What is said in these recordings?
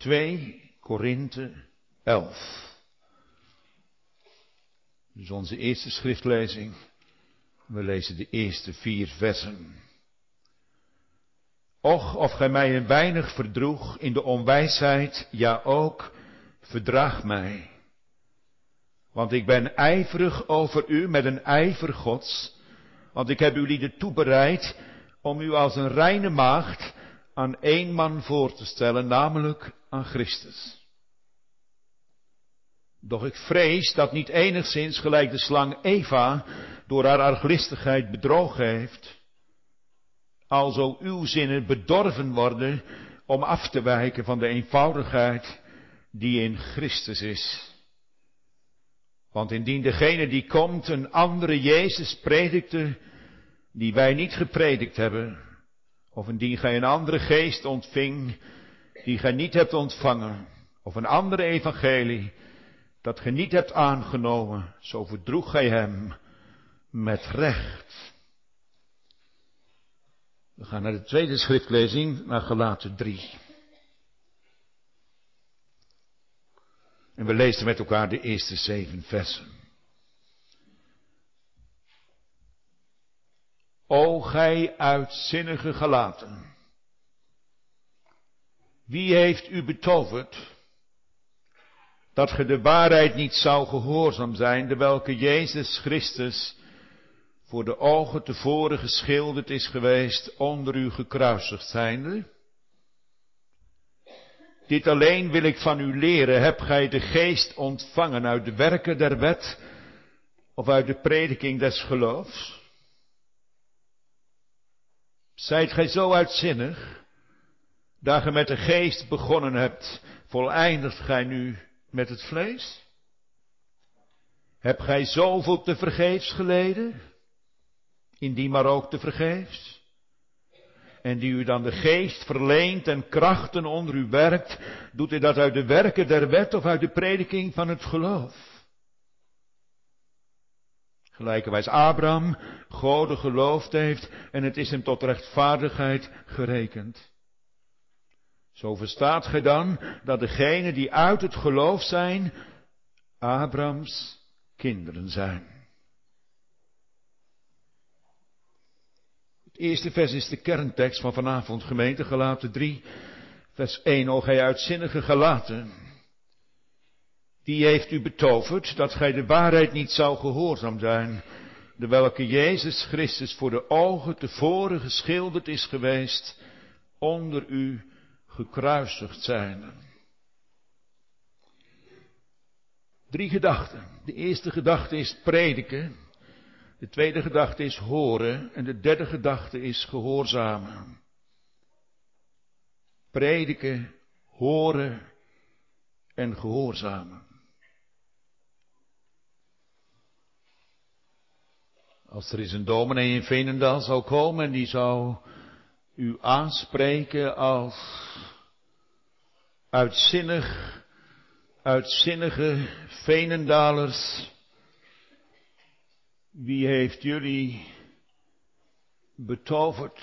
2 Korinthe 11. Dus onze eerste schriftlezing. We lezen de eerste vier versen. Och, of gij mij een weinig verdroeg in de onwijsheid, ja ook, verdraag mij. Want ik ben ijverig over u met een ijver gods, want ik heb u lieden toebereid om u als een reine maagd aan één man voor te stellen, namelijk aan Christus. Doch ik vrees dat niet enigszins gelijk de slang Eva door haar arglistigheid bedrogen heeft, alzo uw zinnen bedorven worden om af te wijken van de eenvoudigheid die in Christus is. Want indien degene die komt een andere Jezus predikte, die wij niet gepredikt hebben, of indien gij een andere geest ontving, die gij niet hebt ontvangen, of een andere evangelie, dat gij niet hebt aangenomen, zo verdroeg gij hem met recht. We gaan naar de tweede schriftlezing, naar Galaten 3. En we lezen met elkaar de eerste zeven versen. O gij uitzinnige gelaten, wie heeft u betoverd dat ge de waarheid niet zou gehoorzaam zijn, de welke Jezus Christus voor de ogen tevoren geschilderd is geweest onder u gekruisigd zijnde? Dit alleen wil ik van u leren. Heb gij de geest ontvangen uit de werken der wet of uit de prediking des geloofs? Zijt gij zo uitzinnig, dat ge met de geest begonnen hebt, voleindigt gij nu met het vlees? Heb gij zoveel te vergeefs geleden? Indien maar ook te vergeefs? en die u dan de geest verleent en krachten onder u werkt, doet hij dat uit de werken der wet of uit de prediking van het geloof? Gelijkerwijs Abraham God geloofd heeft en het is hem tot rechtvaardigheid gerekend. Zo verstaat gij dan dat degenen die uit het geloof zijn, Abrahams kinderen zijn. eerste vers is de kerntekst van vanavond, gemeente, gelaten 3, vers 1. O gij uitzinnige gelaten, die heeft u betoverd dat gij de waarheid niet zou gehoorzaam zijn, de welke Jezus Christus voor de ogen tevoren geschilderd is geweest, onder u gekruisigd zijn. Drie gedachten. De eerste gedachte is prediken. De tweede gedachte is horen en de derde gedachte is gehoorzamen. Prediken, horen en gehoorzamen. Als er eens een dominee in Veenendaal zou komen en die zou u aanspreken als uitzinnig, uitzinnige Veenendalers, wie heeft jullie betoverd?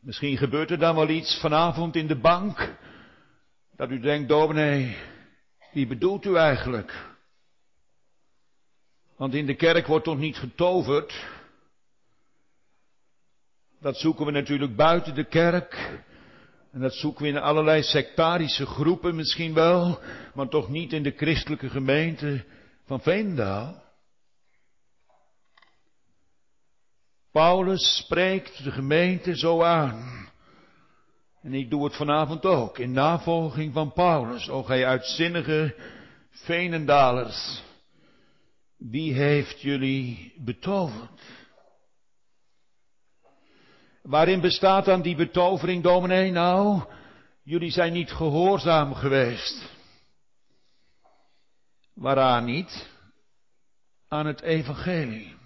Misschien gebeurt er dan wel iets vanavond in de bank. Dat u denkt, dominee, wie bedoelt u eigenlijk? Want in de kerk wordt toch niet getoverd? Dat zoeken we natuurlijk buiten de kerk. En dat zoeken we in allerlei sectarische groepen misschien wel, maar toch niet in de christelijke gemeente van Veendaal. Paulus spreekt de gemeente zo aan. En ik doe het vanavond ook, in navolging van Paulus. O gij uitzinnige Veenendalers, wie heeft jullie betoverd? Waarin bestaat dan die betovering, dominee? Nou, jullie zijn niet gehoorzaam geweest. Waaraan niet? Aan het evangelie.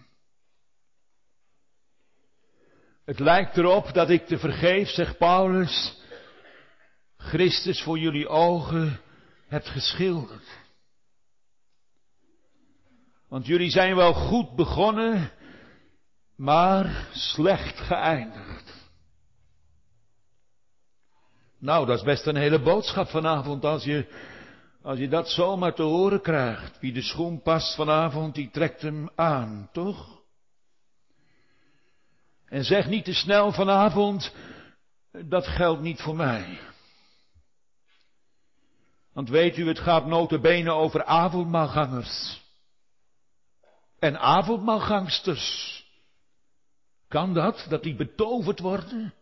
Het lijkt erop dat ik te vergeef, zegt Paulus, Christus voor jullie ogen hebt geschilderd. Want jullie zijn wel goed begonnen, maar slecht geëindigd. Nou, dat is best een hele boodschap vanavond als je, als je dat zomaar te horen krijgt. Wie de schoen past vanavond, die trekt hem aan, toch? En zeg niet te snel vanavond, dat geldt niet voor mij. Want weet u, het gaat notabene over avondmaalgangers. En avondmaalgangsters. Kan dat, dat die betoverd worden?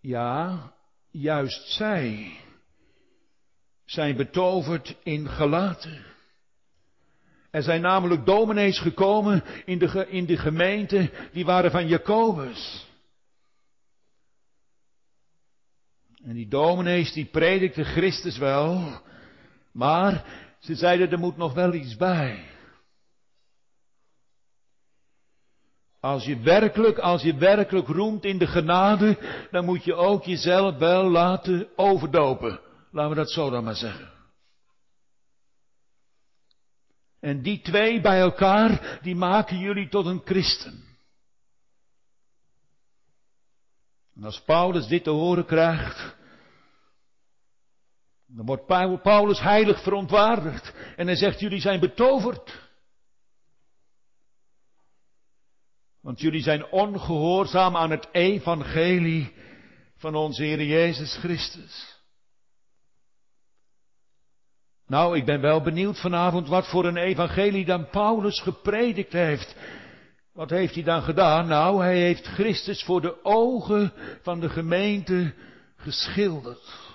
Ja, juist zij zijn betoverd in gelaten. Er zijn namelijk dominees gekomen in de, in de gemeente, die waren van Jacobus. En die dominees die predikten Christus wel, maar ze zeiden er moet nog wel iets bij. Als je werkelijk, als je werkelijk roemt in de genade, dan moet je ook jezelf wel laten overdopen. Laten we dat zo dan maar zeggen. En die twee bij elkaar, die maken jullie tot een christen. En als Paulus dit te horen krijgt, dan wordt Paulus heilig verontwaardigd. En hij zegt, jullie zijn betoverd. Want jullie zijn ongehoorzaam aan het evangelie van onze Heer Jezus Christus. Nou, ik ben wel benieuwd vanavond wat voor een evangelie dan Paulus gepredikt heeft. Wat heeft hij dan gedaan? Nou, hij heeft Christus voor de ogen van de gemeente geschilderd.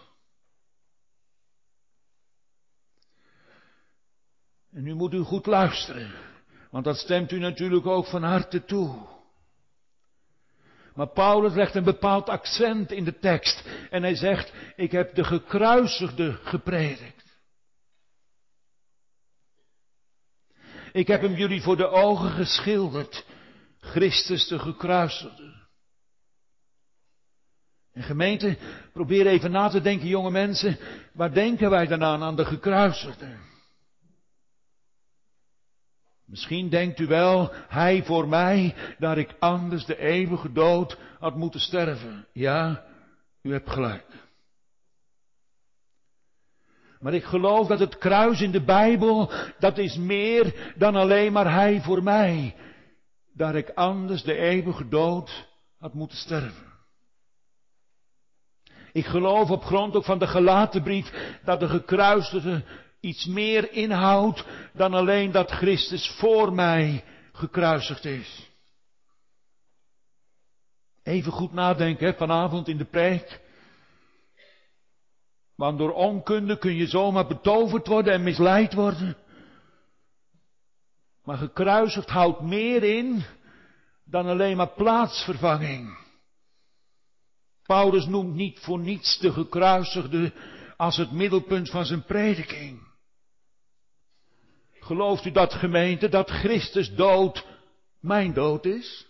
En nu moet u goed luisteren, want dat stemt u natuurlijk ook van harte toe. Maar Paulus legt een bepaald accent in de tekst en hij zegt, ik heb de gekruisigde gepredikt. Ik heb hem jullie voor de ogen geschilderd, Christus de gekruisigde. En gemeente, probeer even na te denken, jonge mensen, waar denken wij dan aan, aan de gekruisigde? Misschien denkt u wel, hij voor mij, dat ik anders de eeuwige dood had moeten sterven. Ja, u hebt gelijk. Maar ik geloof dat het kruis in de Bijbel, dat is meer dan alleen maar hij voor mij. Dat ik anders de eeuwige dood had moeten sterven. Ik geloof op grond ook van de gelaten brief dat de gekruisigde iets meer inhoudt dan alleen dat Christus voor mij gekruisigd is. Even goed nadenken hè, vanavond in de preek. Want door onkunde kun je zomaar betoverd worden en misleid worden. Maar gekruisigd houdt meer in dan alleen maar plaatsvervanging. Paulus noemt niet voor niets de gekruisigde als het middelpunt van zijn prediking. Gelooft u dat gemeente, dat Christus dood mijn dood is?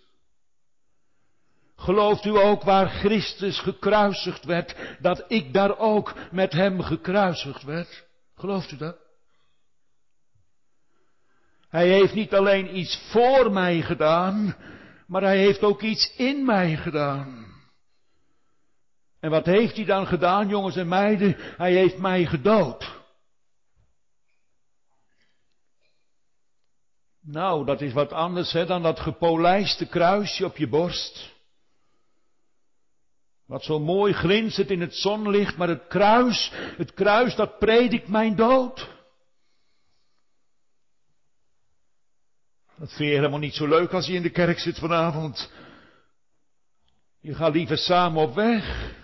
Gelooft u ook waar Christus gekruisigd werd, dat ik daar ook met hem gekruisigd werd? Gelooft u dat? Hij heeft niet alleen iets voor mij gedaan, maar hij heeft ook iets in mij gedaan. En wat heeft hij dan gedaan, jongens en meiden? Hij heeft mij gedood. Nou, dat is wat anders hè, dan dat gepolijste kruisje op je borst. Wat zo mooi glinstert in het zonlicht, maar het kruis, het kruis dat predikt mijn dood. Dat vind je helemaal niet zo leuk als je in de kerk zit vanavond. Je gaat liever samen op weg.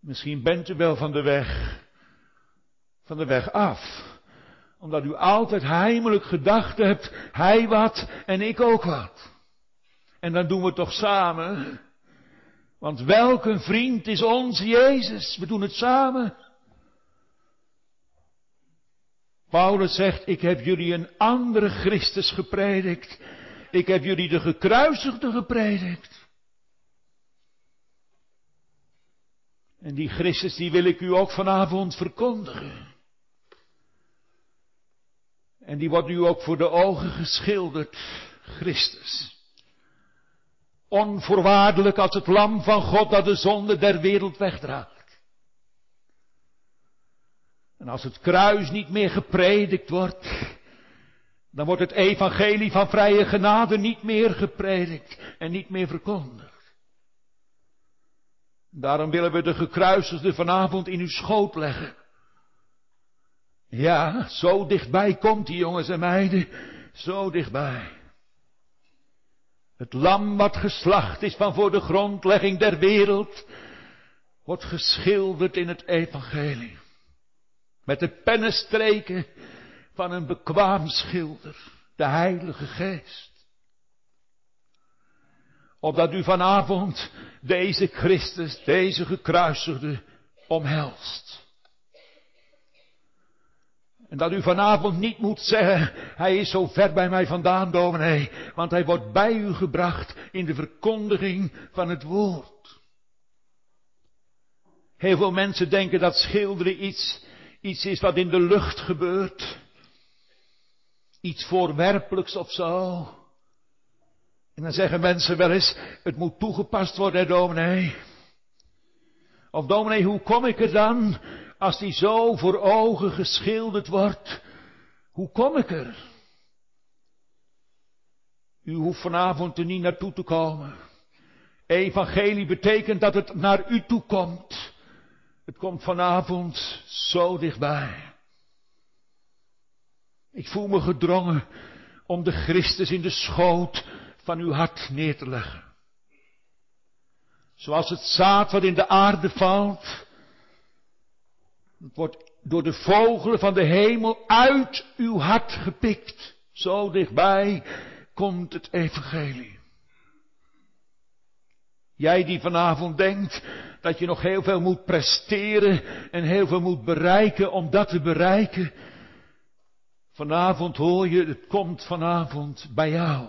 Misschien bent u wel van de weg, van de weg af omdat u altijd heimelijk gedacht hebt, hij wat en ik ook wat. En dan doen we het toch samen. Want welke vriend is onze Jezus? We doen het samen. Paulus zegt, ik heb jullie een andere Christus gepredikt. Ik heb jullie de gekruisigde gepredikt. En die Christus, die wil ik u ook vanavond verkondigen. En die wordt nu ook voor de ogen geschilderd. Christus. Onvoorwaardelijk als het lam van God dat de zonde der wereld wegdraagt. En als het kruis niet meer gepredikt wordt, dan wordt het evangelie van vrije genade niet meer gepredikt en niet meer verkondigd. Daarom willen we de gekruisigde vanavond in uw schoot leggen. Ja, zo dichtbij komt die jongens en meiden, zo dichtbij. Het lam wat geslacht is van voor de grondlegging der wereld, wordt geschilderd in het evangelie. Met de pennenstreken van een bekwaam schilder, de Heilige Geest. Opdat u vanavond deze Christus, deze gekruisigde, omhelst. En dat u vanavond niet moet zeggen, hij is zo ver bij mij vandaan, dominee, want hij wordt bij u gebracht in de verkondiging van het woord. Heel veel mensen denken dat schilderen iets, iets is wat in de lucht gebeurt. Iets voorwerpelijks of zo. En dan zeggen mensen wel eens, het moet toegepast worden, dominee. Of dominee, hoe kom ik er dan als die zo voor ogen geschilderd wordt? Hoe kom ik er? U hoeft vanavond er niet naartoe te komen. Evangelie betekent dat het naar u toe komt. Het komt vanavond zo dichtbij. Ik voel me gedrongen om de Christus in de schoot van uw hart neer te leggen. Zoals het zaad wat in de aarde valt, het wordt door de vogelen van de hemel uit uw hart gepikt. Zo dichtbij komt het evangelie. Jij die vanavond denkt dat je nog heel veel moet presteren en heel veel moet bereiken om dat te bereiken. Vanavond hoor je, het komt vanavond bij jou.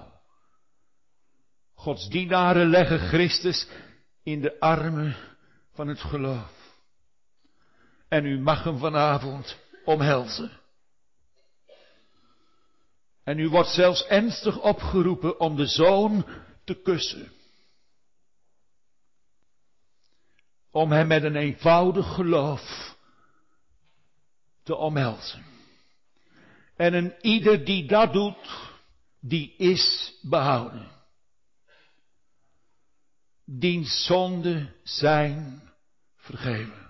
Gods dienaren leggen Christus in de armen van het geloof. En u mag hem vanavond omhelzen. En u wordt zelfs ernstig opgeroepen om de zoon te kussen. Om hem met een eenvoudig geloof te omhelzen. En een ieder die dat doet, die is behouden diens zonden zijn vergeven.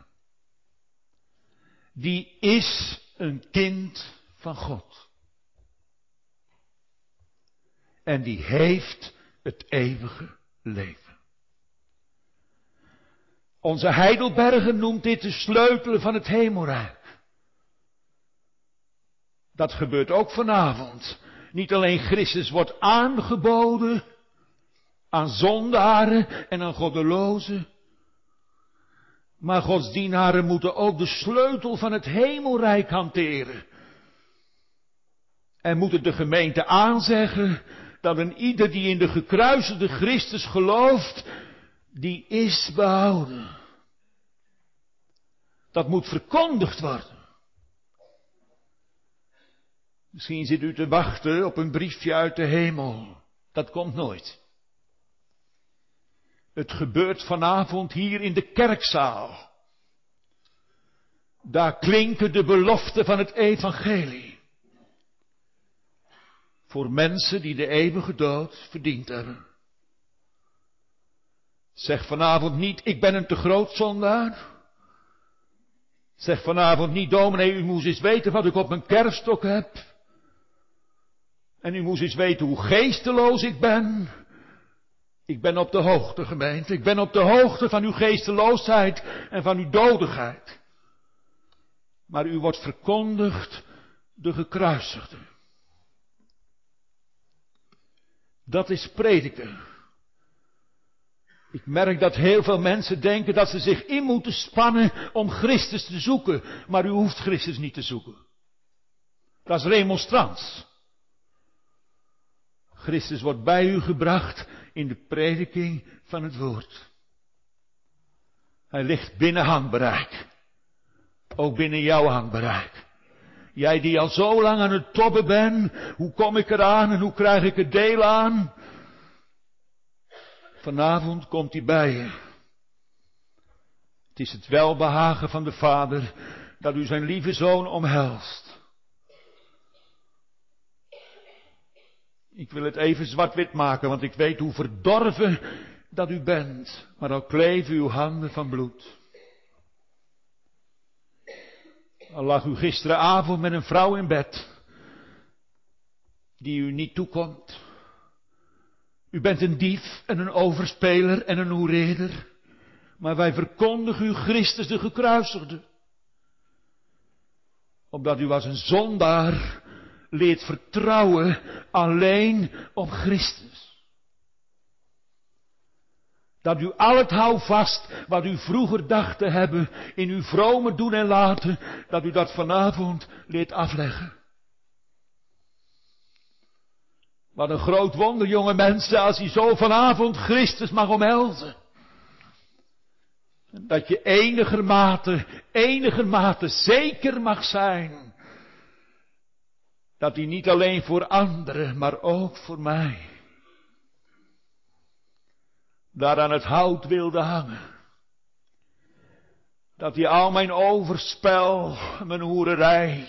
Die is een kind van God. En die heeft het eeuwige leven. Onze Heidelberger noemt dit de sleutelen van het hemelrijk. Dat gebeurt ook vanavond. Niet alleen Christus wordt aangeboden, aan zondaren en aan goddelozen. Maar Gods dienaren moeten ook de sleutel van het hemelrijk hanteren. En moeten de gemeente aanzeggen dat een ieder die in de gekruisende Christus gelooft, die is behouden. Dat moet verkondigd worden. Misschien zit u te wachten op een briefje uit de hemel. Dat komt nooit. Het gebeurt vanavond hier in de kerkzaal. Daar klinken de beloften van het evangelie. Voor mensen die de eeuwige dood verdiend hebben. Zeg vanavond niet, ik ben een te groot zondaar. Zeg vanavond niet, dominee, u moest eens weten wat ik op mijn kerststok heb. En u moest eens weten hoe geesteloos ik ben. Ik ben op de hoogte, gemeente. Ik ben op de hoogte van uw geesteloosheid en van uw dodigheid. Maar u wordt verkondigd de gekruisigde. Dat is prediken. Ik merk dat heel veel mensen denken dat ze zich in moeten spannen om Christus te zoeken. Maar u hoeft Christus niet te zoeken. Dat is remonstrans. Christus wordt bij u gebracht in de prediking van het woord. Hij ligt binnen handbereik. Ook binnen jouw handbereik. Jij die al zo lang aan het tobben bent, hoe kom ik eraan en hoe krijg ik het deel aan? Vanavond komt hij bij je. Het is het welbehagen van de Vader dat u zijn lieve zoon omhelst. Ik wil het even zwart-wit maken, want ik weet hoe verdorven dat u bent, maar al kleven uw handen van bloed. Al lag u gisteravond met een vrouw in bed, die u niet toekomt. U bent een dief en een overspeler en een hoereder, maar wij verkondigen u Christus de gekruisigde. Omdat u als een zondaar leert vertrouwen alleen op Christus. Dat u al het houvast wat u vroeger dacht te hebben in uw vrome doen en laten, dat u dat vanavond leert afleggen. Wat een groot wonder, jonge mensen, als u zo vanavond Christus mag omhelzen. Dat je enigermate, enigermate zeker mag zijn. Dat hij niet alleen voor anderen, maar ook voor mij daar aan het hout wilde hangen. Dat hij al mijn overspel, mijn hoererij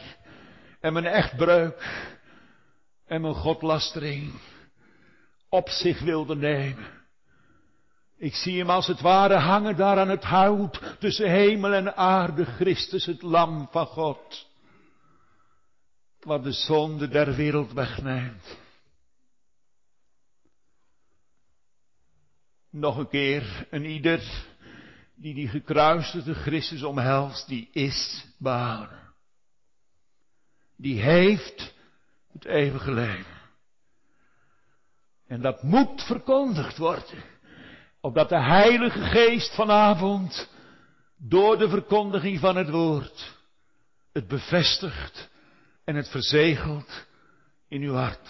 en mijn echtbreuk en mijn godlastering op zich wilde nemen. Ik zie hem als het ware hangen daar aan het hout tussen hemel en aarde, Christus het lam van God. Wat de zonde der wereld wegneemt. Nog een keer, een ieder die die gekruiste Christus omhelst, die is behouden. Die heeft het eeuwige leven. En dat moet verkondigd worden. Opdat de Heilige Geest vanavond door de verkondiging van het woord het bevestigt en het verzegelt in uw hart.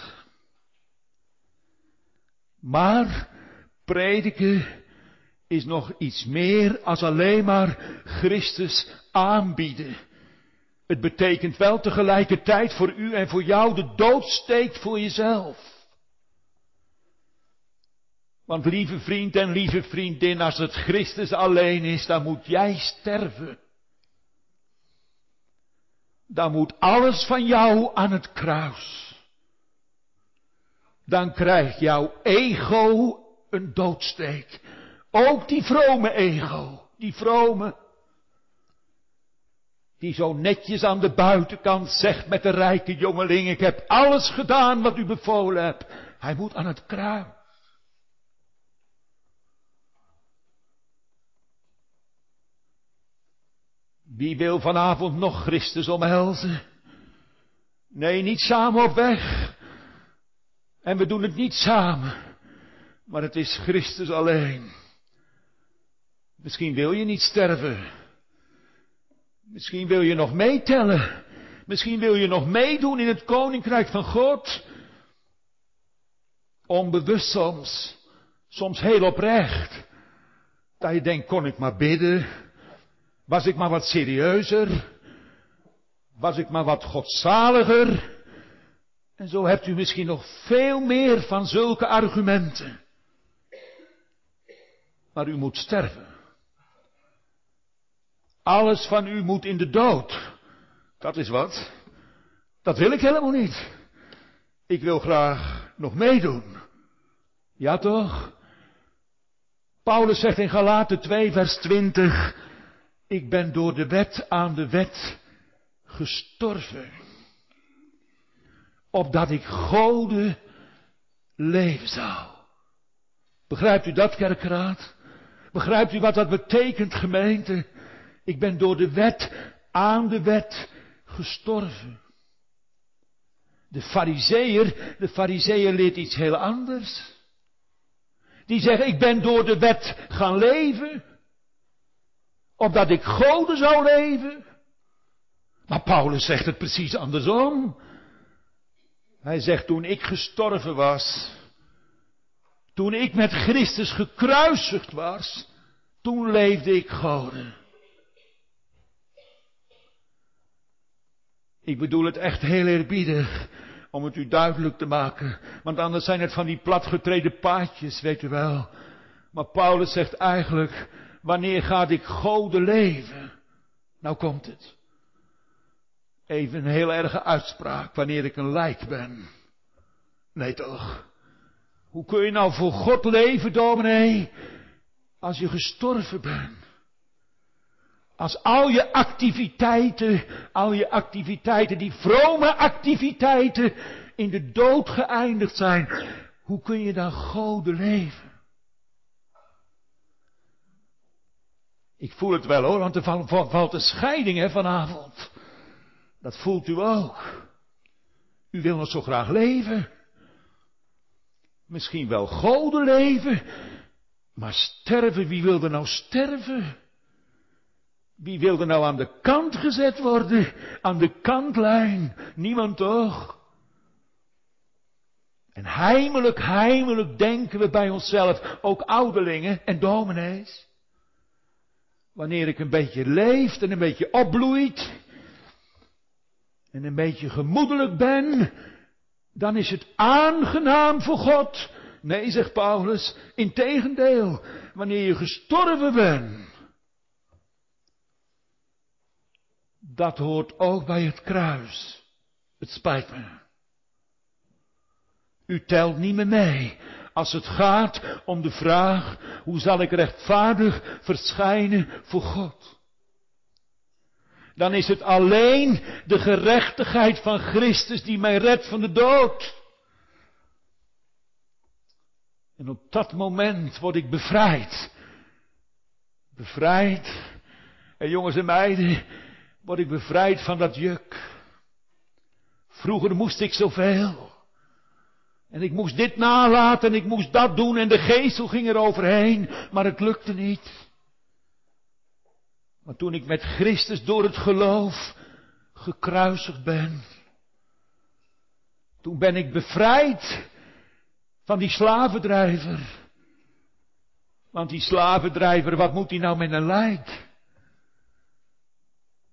Maar prediken is nog iets meer als alleen maar Christus aanbieden. Het betekent wel tegelijkertijd voor u en voor jou de doodsteek voor jezelf. Want lieve vriend en lieve vriendin, als het Christus alleen is, dan moet jij sterven. Dan moet alles van jou aan het kruis. Dan krijgt jouw ego een doodsteek. Ook die vrome ego, die vrome, die zo netjes aan de buitenkant zegt met de rijke jongeling, ik heb alles gedaan wat u bevolen hebt. Hij moet aan het kruis. Wie wil vanavond nog Christus omhelzen? Nee, niet samen op weg. En we doen het niet samen. Maar het is Christus alleen. Misschien wil je niet sterven. Misschien wil je nog meetellen. Misschien wil je nog meedoen in het koninkrijk van God. Onbewust soms. Soms heel oprecht. Dat je denkt, kon ik maar bidden. Was ik maar wat serieuzer. Was ik maar wat godzaliger. En zo hebt u misschien nog veel meer van zulke argumenten. Maar u moet sterven. Alles van u moet in de dood. Dat is wat. Dat wil ik helemaal niet. Ik wil graag nog meedoen. Ja toch? Paulus zegt in Galaten 2 vers 20. Ik ben door de wet aan de wet gestorven. Opdat ik goden leven zou. Begrijpt u dat, kerkraad? Begrijpt u wat dat betekent, gemeente? Ik ben door de wet aan de wet gestorven. De fariseer, de fariseer leert iets heel anders. Die zeggen, ik ben door de wet gaan leven. Opdat ik goden zou leven. Maar Paulus zegt het precies andersom. Hij zegt, toen ik gestorven was, toen ik met Christus gekruisigd was, toen leefde ik goden. Ik bedoel het echt heel eerbiedig, om het u duidelijk te maken. Want anders zijn het van die platgetreden paadjes, weet u wel. Maar Paulus zegt eigenlijk, wanneer ga ik goden leven? Nou komt het. Even een heel erge uitspraak, wanneer ik een lijk ben. Nee toch? Hoe kun je nou voor God leven, dominee, als je gestorven bent? Als al je activiteiten, al je activiteiten, die vrome activiteiten, in de dood geëindigd zijn. Hoe kun je dan goden leven? Ik voel het wel hoor, want er valt een scheiding hè, vanavond. Dat voelt u ook. U wil nog zo graag leven. Misschien wel goden leven. Maar sterven, wie wil er nou sterven? Wie wil er nou aan de kant gezet worden? Aan de kantlijn? Niemand toch? En heimelijk, heimelijk denken we bij onszelf, ook ouderlingen en dominees. Wanneer ik een beetje leeft en een beetje opbloeit en een beetje gemoedelijk ben, dan is het aangenaam voor God. Nee, zegt Paulus, integendeel, wanneer je gestorven bent, dat hoort ook bij het kruis. Het spijt me. U telt niet meer mee als het gaat om de vraag, hoe zal ik rechtvaardig verschijnen voor God? Dan is het alleen de gerechtigheid van Christus die mij redt van de dood. En op dat moment word ik bevrijd. Bevrijd. En jongens en meiden, word ik bevrijd van dat juk. Vroeger moest ik zoveel. En ik moest dit nalaten en ik moest dat doen en de geestel ging er overheen, maar het lukte niet. Maar toen ik met Christus door het geloof gekruisigd ben, toen ben ik bevrijd van die slavendrijver. Want die slavendrijver, wat moet hij nou met een lijk?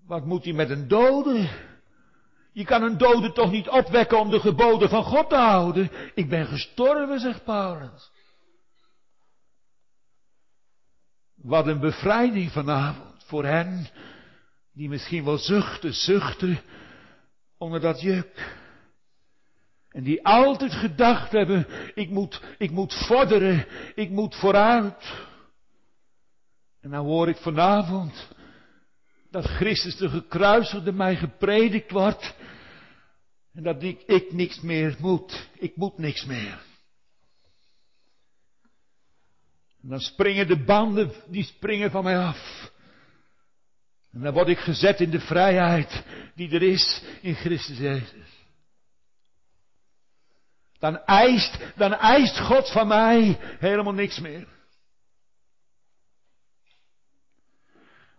Wat moet hij met een dode? Je kan een dode toch niet opwekken om de geboden van God te houden. Ik ben gestorven, zegt Paulus. Wat een bevrijding vanavond voor hen die misschien wel zuchten, zuchten onder dat juk. En die altijd gedacht hebben, ik moet, ik moet vorderen, ik moet vooruit. En nou hoor ik vanavond, dat Christus de gekruisigde mij gepredikt wordt. En dat ik, ik niks meer moet. Ik moet niks meer. En dan springen de banden, die springen van mij af. En dan word ik gezet in de vrijheid die er is in Christus Jezus. Dan eist, dan eist God van mij helemaal niks meer.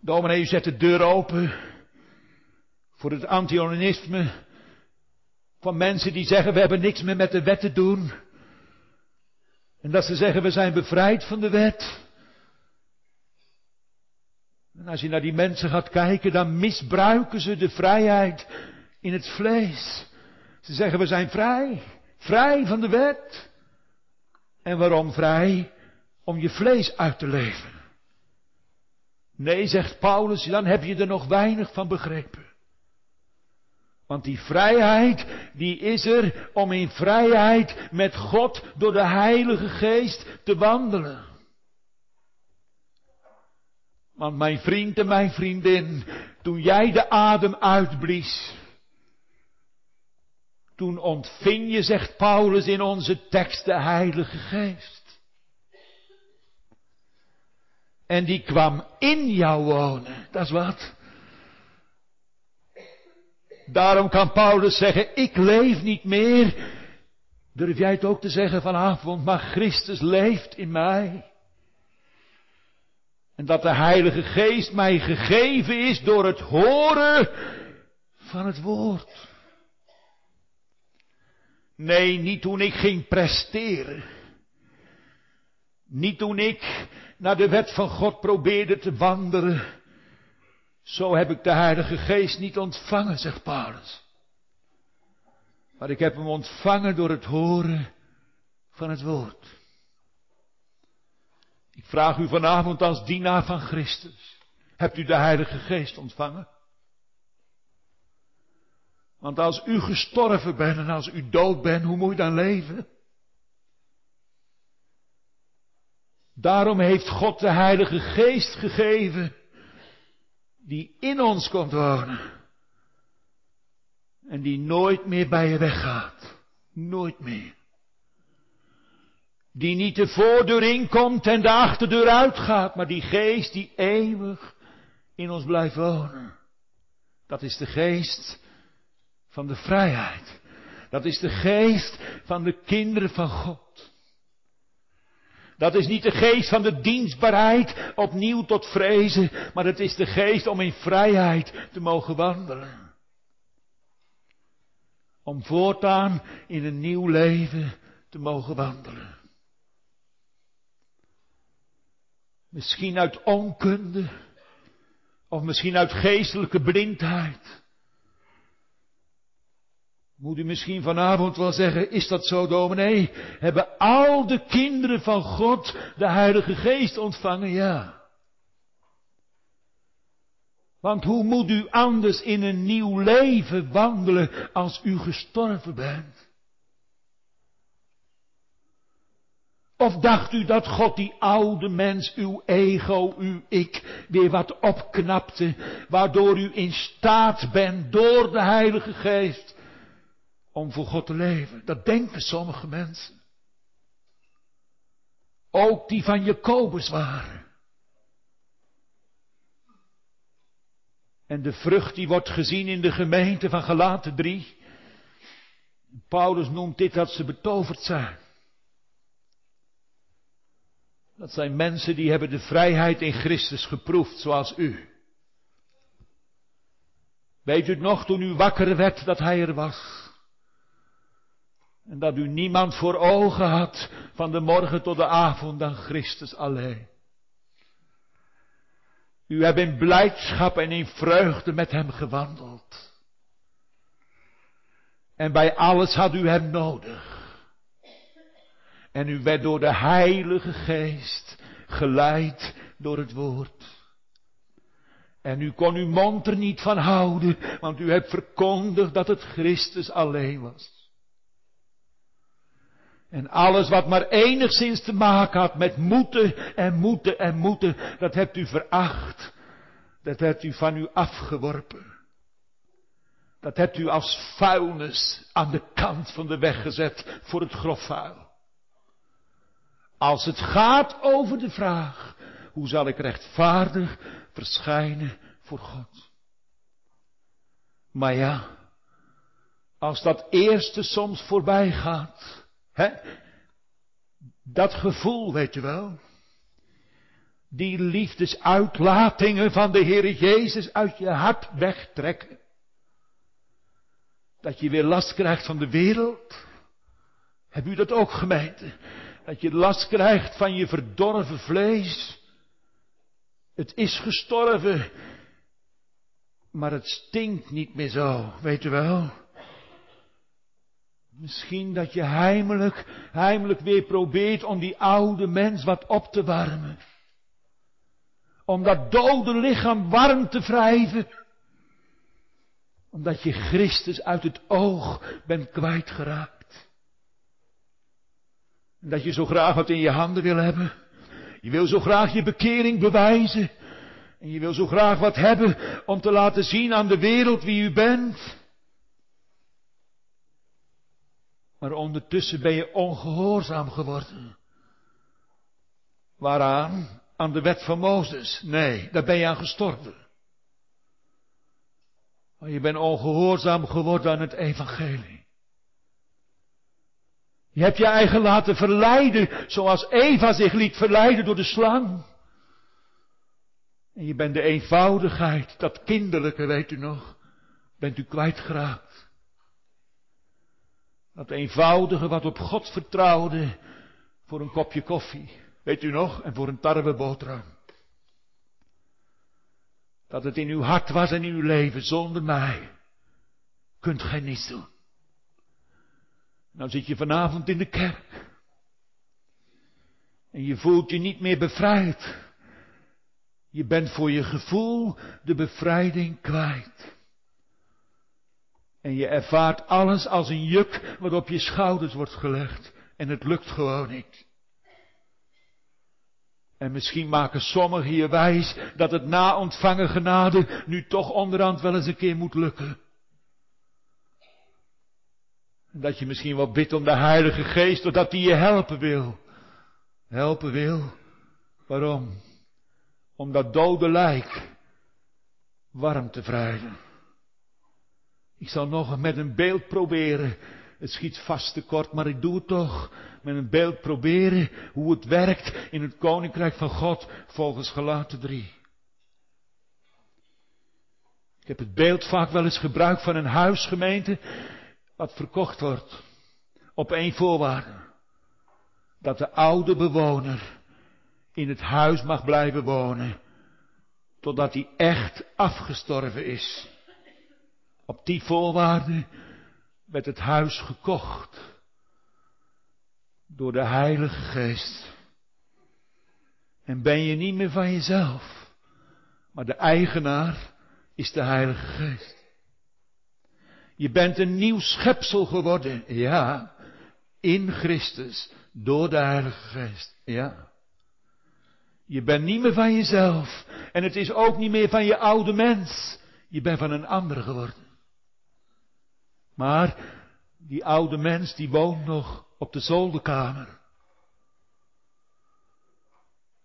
Dominee, u zet de deur open voor het antionisme van mensen die zeggen we hebben niks meer met de wet te doen. En dat ze zeggen we zijn bevrijd van de wet. En als je naar die mensen gaat kijken, dan misbruiken ze de vrijheid in het vlees. Ze zeggen we zijn vrij, vrij van de wet. En waarom vrij? Om je vlees uit te leven. Nee, zegt Paulus, dan heb je er nog weinig van begrepen. Want die vrijheid, die is er om in vrijheid met God door de Heilige Geest te wandelen. Want mijn vriend en mijn vriendin, toen jij de adem uitblies, toen ontving je, zegt Paulus in onze tekst, de Heilige Geest. En die kwam in jou wonen. Dat is wat. Daarom kan Paulus zeggen, ik leef niet meer. Durf jij het ook te zeggen vanavond, maar Christus leeft in mij. En dat de Heilige Geest mij gegeven is door het horen van het woord. Nee, niet toen ik ging presteren. Niet toen ik naar de wet van God probeerde te wandelen. Zo heb ik de Heilige Geest niet ontvangen, zegt Paulus. Maar ik heb hem ontvangen door het horen van het woord. Ik vraag u vanavond als dienaar van Christus. Hebt u de Heilige Geest ontvangen? Want als u gestorven bent en als u dood bent, hoe moet je dan leven? Daarom heeft God de Heilige Geest gegeven, die in ons komt wonen. En die nooit meer bij je weggaat. Nooit meer. Die niet de voordeur inkomt en de achterdeur uitgaat, maar die geest die eeuwig in ons blijft wonen. Dat is de geest van de vrijheid. Dat is de geest van de kinderen van God. Dat is niet de geest van de dienstbaarheid opnieuw tot vrezen, maar het is de geest om in vrijheid te mogen wandelen. Om voortaan in een nieuw leven te mogen wandelen. Misschien uit onkunde, of misschien uit geestelijke blindheid. Moet u misschien vanavond wel zeggen, is dat zo dominee? Hebben al de kinderen van God de Heilige Geest ontvangen? Ja. Want hoe moet u anders in een nieuw leven wandelen als u gestorven bent? Of dacht u dat God die oude mens, uw ego, uw ik, weer wat opknapte, waardoor u in staat bent door de Heilige Geest om voor God te leven? Dat denken sommige mensen. Ook die van Jacobus waren. En de vrucht die wordt gezien in de gemeente van Galaten 3. Paulus noemt dit dat ze betoverd zijn. Dat zijn mensen die hebben de vrijheid in Christus geproefd, zoals u. Weet u nog toen u wakker werd dat hij er was? En dat u niemand voor ogen had van de morgen tot de avond dan Christus alleen. U hebt in blijdschap en in vreugde met hem gewandeld. En bij alles had u hem nodig. En u werd door de Heilige Geest geleid door het woord. En u kon uw mond er niet van houden, want u hebt verkondigd dat het Christus alleen was. En alles wat maar enigszins te maken had met moeten en moeten en moeten, dat hebt u veracht. Dat hebt u van u afgeworpen. Dat hebt u als vuilnis aan de kant van de weg gezet voor het grofvuil. Als het gaat over de vraag, hoe zal ik rechtvaardig verschijnen voor God? Maar ja, als dat eerste soms voorbij gaat, dat gevoel, weet je wel, die liefdesuitlatingen van de Heer Jezus uit je hart wegtrekken. Dat je weer last krijgt van de wereld. Heb u dat ook gemeente? Dat je last krijgt van je verdorven vlees. Het is gestorven. Maar het stinkt niet meer zo, weet u wel. Misschien dat je heimelijk, heimelijk weer probeert om die oude mens wat op te warmen. Om dat dode lichaam warm te wrijven. Omdat je Christus uit het oog bent kwijtgeraakt. Dat je zo graag wat in je handen wil hebben. Je wil zo graag je bekering bewijzen. En je wil zo graag wat hebben om te laten zien aan de wereld wie u bent. Maar ondertussen ben je ongehoorzaam geworden. Waaraan? Aan de wet van Mozes. Nee, daar ben je aan gestorven. Maar je bent ongehoorzaam geworden aan het evangelie. Je hebt je eigen laten verleiden, zoals Eva zich liet verleiden door de slang. En je bent de eenvoudigheid, dat kinderlijke, weet u nog, bent u kwijtgeraakt. Dat eenvoudige wat op God vertrouwde voor een kopje koffie, weet u nog, en voor een tarweboterham. Dat het in uw hart was en in uw leven, zonder mij kunt gij niets doen. Nou zit je vanavond in de kerk. En je voelt je niet meer bevrijd. Je bent voor je gevoel de bevrijding kwijt. En je ervaart alles als een juk wat op je schouders wordt gelegd. En het lukt gewoon niet. En misschien maken sommigen hier wijs dat het na ontvangen genade nu toch onderhand wel eens een keer moet lukken. En dat je misschien wel bidt om de Heilige Geest, doordat hij je helpen wil. Helpen wil. Waarom? Om dat dode lijk warm te wrijven. Ik zal nog met een beeld proberen. Het schiet vast te kort, maar ik doe het toch. Met een beeld proberen hoe het werkt in het koninkrijk van God volgens gelaten 3. Ik heb het beeld vaak wel eens gebruikt van een huisgemeente wat verkocht wordt. Op één voorwaarde. Dat de oude bewoner in het huis mag blijven wonen. Totdat hij echt afgestorven is. Op die voorwaarde werd het huis gekocht. Door de Heilige Geest. En ben je niet meer van jezelf. Maar de eigenaar is de Heilige Geest. Je bent een nieuw schepsel geworden. Ja. In Christus. Door de Heilige Geest. Ja. Je bent niet meer van jezelf. En het is ook niet meer van je oude mens. Je bent van een ander geworden. Maar die oude mens die woont nog op de zolderkamer.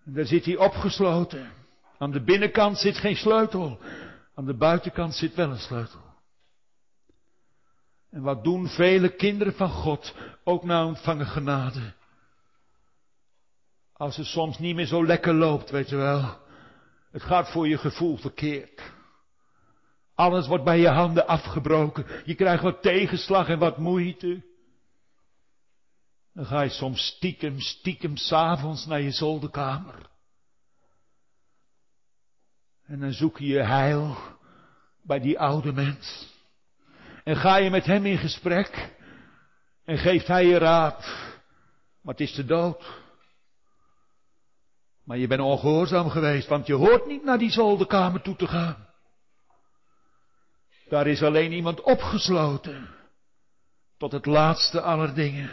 En daar zit hij opgesloten. Aan de binnenkant zit geen sleutel. Aan de buitenkant zit wel een sleutel. En wat doen vele kinderen van God ook na ontvangen genade? Als het soms niet meer zo lekker loopt, weet je wel. Het gaat voor je gevoel verkeerd. Alles wordt bij je handen afgebroken. Je krijgt wat tegenslag en wat moeite. Dan ga je soms stiekem, stiekem s'avonds naar je zolderkamer. En dan zoek je je heil bij die oude mens. En ga je met hem in gesprek. En geeft hij je raad. Maar het is de dood. Maar je bent ongehoorzaam geweest, want je hoort niet naar die zolderkamer toe te gaan. Daar is alleen iemand opgesloten. Tot het laatste aller dingen.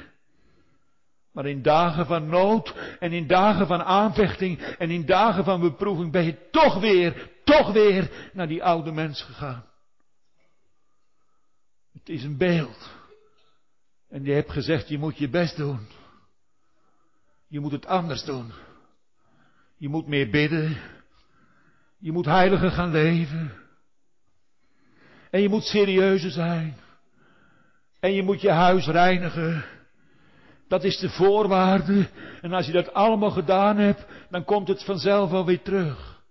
Maar in dagen van nood en in dagen van aanvechting en in dagen van beproeving ben je toch weer, toch weer naar die oude mens gegaan. Het is een beeld. En je hebt gezegd, je moet je best doen. Je moet het anders doen. Je moet meer bidden. Je moet heiliger gaan leven. En je moet serieuzer zijn. En je moet je huis reinigen. Dat is de voorwaarde. En als je dat allemaal gedaan hebt, dan komt het vanzelf wel weer terug.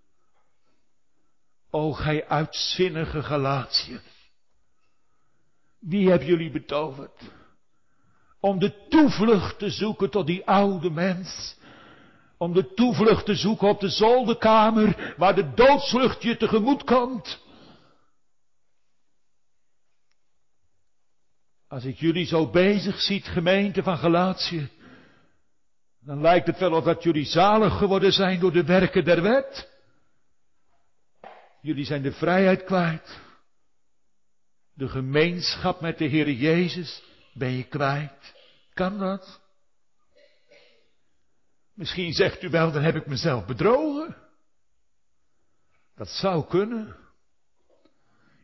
O gij uitzinnige Galatië. Wie hebben jullie betoverd? Om de toevlucht te zoeken tot die oude mens. Om de toevlucht te zoeken op de zolderkamer waar de doodslucht je tegemoet komt. Als ik jullie zo bezig ziet, gemeente van Galatië, dan lijkt het wel of dat jullie zalig geworden zijn door de werken der wet. Jullie zijn de vrijheid kwijt. De gemeenschap met de Heer Jezus ben je kwijt. Kan dat? Misschien zegt u wel, dan heb ik mezelf bedrogen. Dat zou kunnen.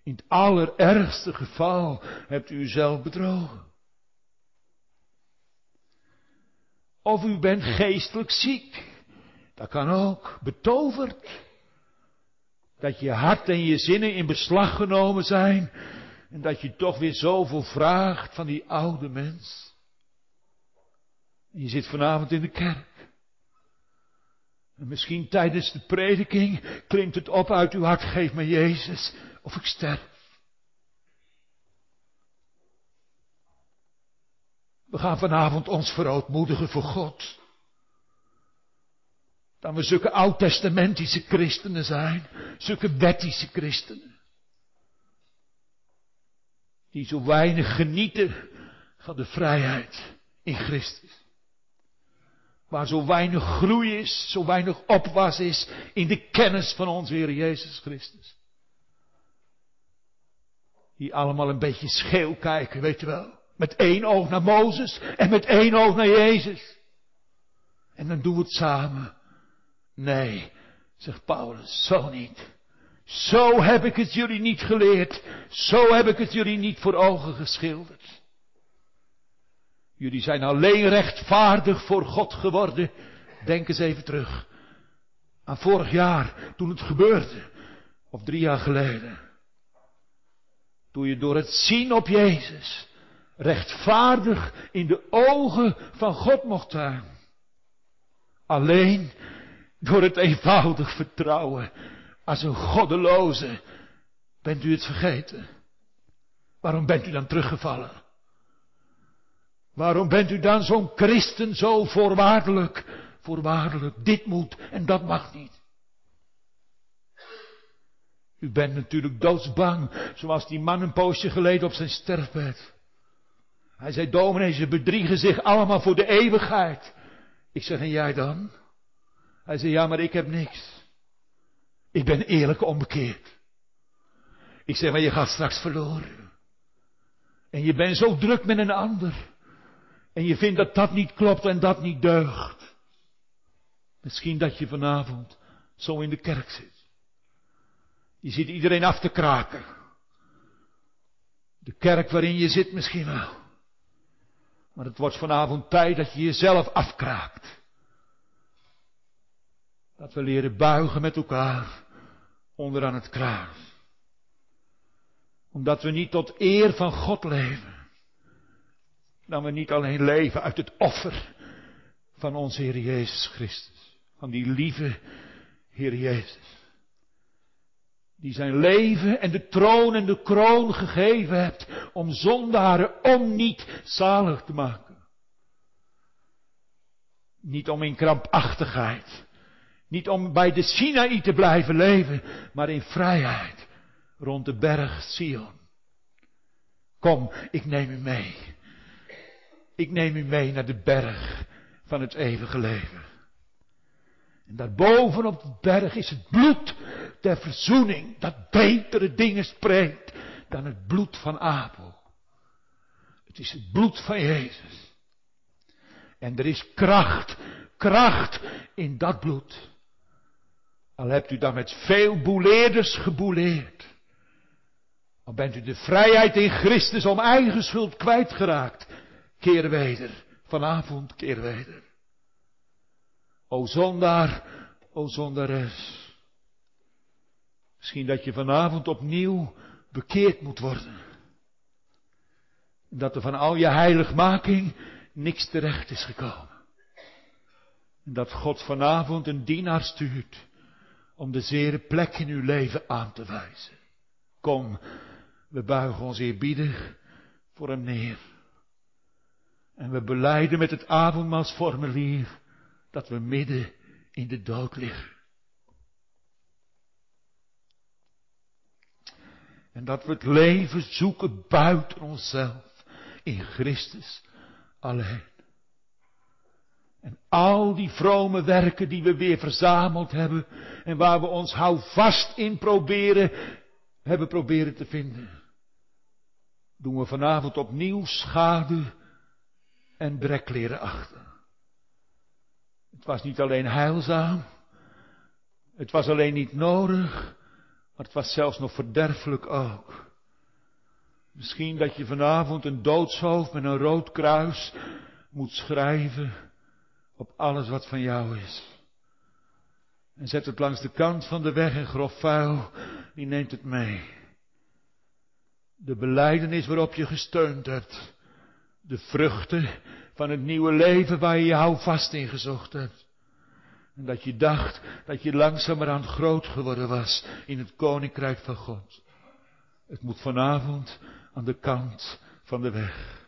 In het allerergste geval hebt u uzelf bedrogen. Of u bent geestelijk ziek. Dat kan ook. Betoverd. Dat je hart en je zinnen in beslag genomen zijn. En dat je toch weer zoveel vraagt van die oude mens. En je zit vanavond in de kerk. En misschien tijdens de prediking klinkt het op uit uw hart, geef me Jezus, of ik sterf. We gaan vanavond ons verootmoedigen voor God. Dat we zulke oud-testamentische christenen zijn, zulke wettische christenen. Die zo weinig genieten van de vrijheid in Christus. Waar zo weinig groei is, zo weinig opwas is in de kennis van onze Heer Jezus Christus. Die allemaal een beetje scheel kijken, weet je wel. Met één oog naar Mozes en met één oog naar Jezus. En dan doen we het samen. Nee, zegt Paulus, zo niet. Zo heb ik het jullie niet geleerd. Zo heb ik het jullie niet voor ogen geschilderd. Jullie zijn alleen rechtvaardig voor God geworden. Denk eens even terug. Aan vorig jaar, toen het gebeurde. Of drie jaar geleden. Toen je door het zien op Jezus rechtvaardig in de ogen van God mocht zijn. Alleen door het eenvoudig vertrouwen als een goddeloze bent u het vergeten. Waarom bent u dan teruggevallen? Waarom bent u dan zo'n christen zo voorwaardelijk? Voorwaardelijk, dit moet en dat mag niet. U bent natuurlijk doodsbang, zoals die man een poosje geleden op zijn sterfbed. Hij zei, dominee, ze bedriegen zich allemaal voor de eeuwigheid. Ik zeg, en jij dan? Hij zei, ja, maar ik heb niks. Ik ben eerlijk onbekeerd. Ik zeg, maar je gaat straks verloren. En je bent zo druk met een ander. En je vindt dat dat niet klopt en dat niet deugt. Misschien dat je vanavond zo in de kerk zit. Je ziet iedereen af te kraken. De kerk waarin je zit misschien wel. Maar het wordt vanavond tijd dat je jezelf afkraakt. Dat we leren buigen met elkaar onderaan het kruis. Omdat we niet tot eer van God leven. Dat we niet alleen leven uit het offer van onze Heer Jezus Christus. Van die lieve Heer Jezus. Die zijn leven en de troon en de kroon gegeven hebt om zondaren om niet zalig te maken. Niet om in krampachtigheid niet om bij de Sinaï te blijven leven, maar in vrijheid rond de berg Sion. Kom, ik neem u mee. Ik neem u mee naar de berg van het eeuwige leven. En daarboven op de berg is het bloed der verzoening, dat betere dingen spreekt dan het bloed van Abel. Het is het bloed van Jezus. En er is kracht, kracht in dat bloed. Al hebt u dan met veel boeleerders gebouleerd. Al bent u de vrijheid in Christus om eigen schuld kwijtgeraakt. Keer weder. Vanavond keer weder. O zondaar, o zondares. Misschien dat je vanavond opnieuw bekeerd moet worden. Dat er van al je heiligmaking niks terecht is gekomen. En dat God vanavond een dienaar stuurt om de zere plek in uw leven aan te wijzen. Kom, we buigen ons eerbiedig voor hem neer. En we beleiden met het avondmaalsformulier dat we midden in de dood liggen. En dat we het leven zoeken buiten onszelf, in Christus alleen. En al die vrome werken die we weer verzameld hebben en waar we ons houvast in proberen, hebben proberen te vinden. Doen we vanavond opnieuw schade en brekleren achter. Het was niet alleen heilzaam, het was alleen niet nodig, maar het was zelfs nog verderfelijk ook. Misschien dat je vanavond een doodshoofd met een rood kruis moet schrijven op alles wat van jou is. En zet het langs de kant van de weg en grof vuil, die neemt het mee. De beleidenis waarop je gesteund hebt. De vruchten van het nieuwe leven waar je jou vast in gezocht hebt. En dat je dacht dat je langzamerhand groot geworden was in het koninkrijk van God. Het moet vanavond aan de kant van de weg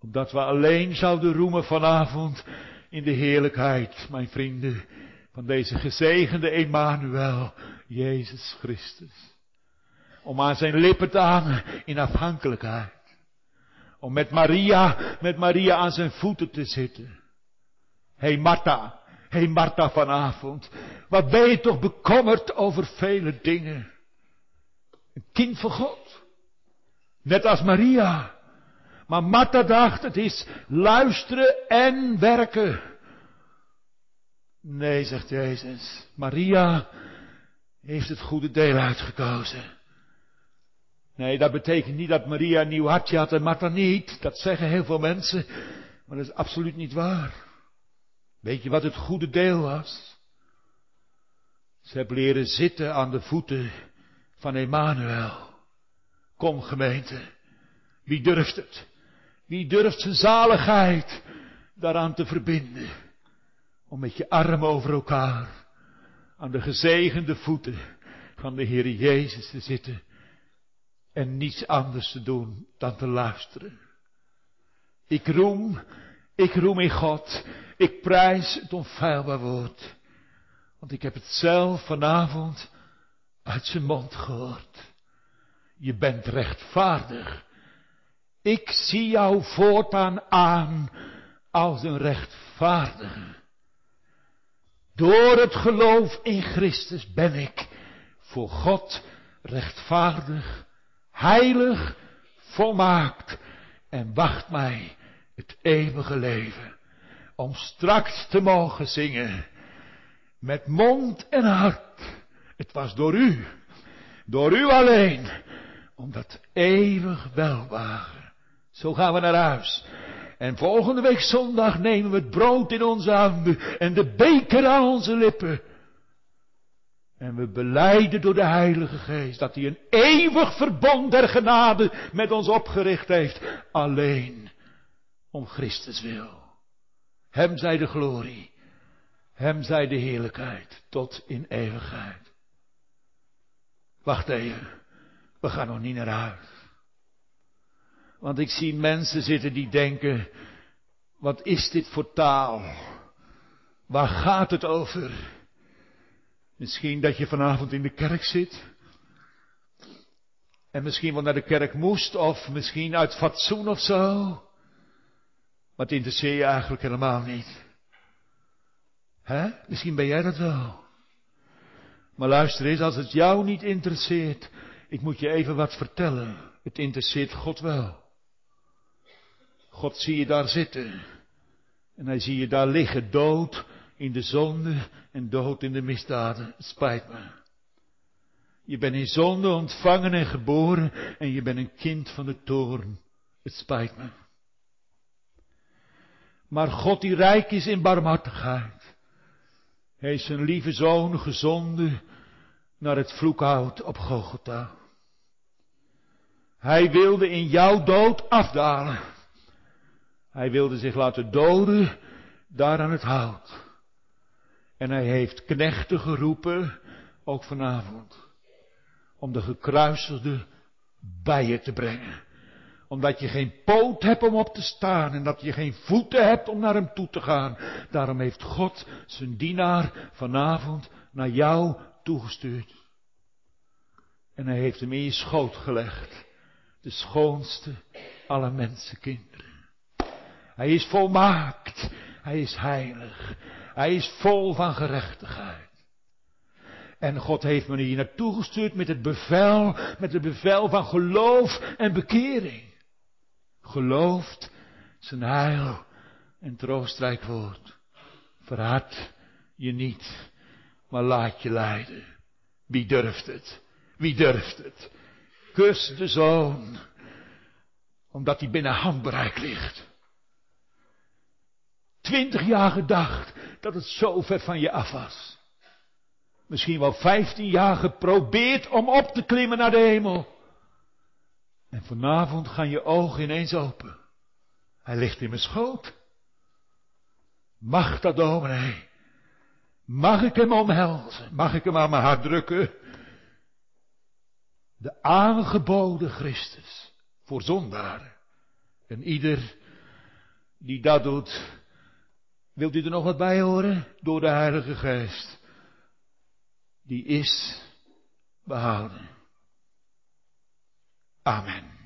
omdat we alleen zouden roemen vanavond in de heerlijkheid, mijn vrienden, van deze gezegende Emmanuel, Jezus Christus. Om aan zijn lippen te hangen in afhankelijkheid. Om met Maria, met Maria aan zijn voeten te zitten. Hey Martha, hé hey Martha vanavond, wat ben je toch bekommerd over vele dingen. Een kind van God. Net als Maria. Maar Martha dacht, het is luisteren en werken. Nee, zegt Jezus. Maria heeft het goede deel uitgekozen. Nee, dat betekent niet dat Maria een nieuw hartje had en Martha niet. Dat zeggen heel veel mensen. Maar dat is absoluut niet waar. Weet je wat het goede deel was? Ze hebben leren zitten aan de voeten van Emmanuel. Kom gemeente. Wie durft het? Wie durft zijn zaligheid daaraan te verbinden? Om met je armen over elkaar aan de gezegende voeten van de Heer Jezus te zitten en niets anders te doen dan te luisteren. Ik roem, ik roem in God, ik prijs het onfeilbaar woord, want ik heb het zelf vanavond uit zijn mond gehoord. Je bent rechtvaardig. Ik zie jou voortaan aan als een rechtvaardige. Door het geloof in Christus ben ik voor God rechtvaardig, heilig, volmaakt en wacht mij het eeuwige leven om straks te mogen zingen met mond en hart. Het was door u, door u alleen, om dat eeuwig welwagen. Zo gaan we naar huis. En volgende week zondag nemen we het brood in onze handen en de beker aan onze lippen. En we beleiden door de Heilige Geest dat hij een eeuwig verbond der genade met ons opgericht heeft. Alleen om Christus wil. Hem zij de glorie. Hem zij de heerlijkheid tot in eeuwigheid. Wacht even. We gaan nog niet naar huis. Want ik zie mensen zitten die denken, wat is dit voor taal? Waar gaat het over? Misschien dat je vanavond in de kerk zit. En misschien wel naar de kerk moest, of misschien uit fatsoen of zo. Maar het interesseert je eigenlijk helemaal niet. Hè? Misschien ben jij dat wel. Maar luister eens, als het jou niet interesseert, ik moet je even wat vertellen. Het interesseert God wel. God zie je daar zitten. En hij zie je daar liggen, dood in de zonde en dood in de misdaden. Het spijt me. Je bent in zonde ontvangen en geboren en je bent een kind van de toorn. Het spijt me. Maar God die rijk is in barmhartigheid. Is zijn lieve zoon gezonden naar het vloekhout op Golgotha. Hij wilde in jouw dood afdalen. Hij wilde zich laten doden daar aan het hout. En hij heeft knechten geroepen, ook vanavond, om de gekruisigde bij je te brengen. Omdat je geen poot hebt om op te staan en dat je geen voeten hebt om naar hem toe te gaan. Daarom heeft God zijn dienaar vanavond naar jou toegestuurd. En hij heeft hem in je schoot gelegd. De schoonste alle mensenkinderen. Hij is volmaakt. Hij is heilig. Hij is vol van gerechtigheid. En God heeft me hier naartoe gestuurd met het bevel, met het bevel van geloof en bekering. Gelooft zijn heil en troostrijk woord. Verhard je niet, maar laat je leiden. Wie durft het? Wie durft het? Kus de zoon, omdat hij binnen handbereik ligt. Twintig jaar gedacht dat het zo ver van je af was. Misschien wel vijftien jaar geprobeerd om op te klimmen naar de hemel. En vanavond gaan je ogen ineens open. Hij ligt in mijn schoot. Mag dat dominee? Mag ik hem omhelzen? Mag ik hem aan mijn hart drukken? De aangeboden Christus voor zondaren. En ieder die dat doet, Wilt u er nog wat bij horen? Door de Heilige Geest. Die is behouden. Amen.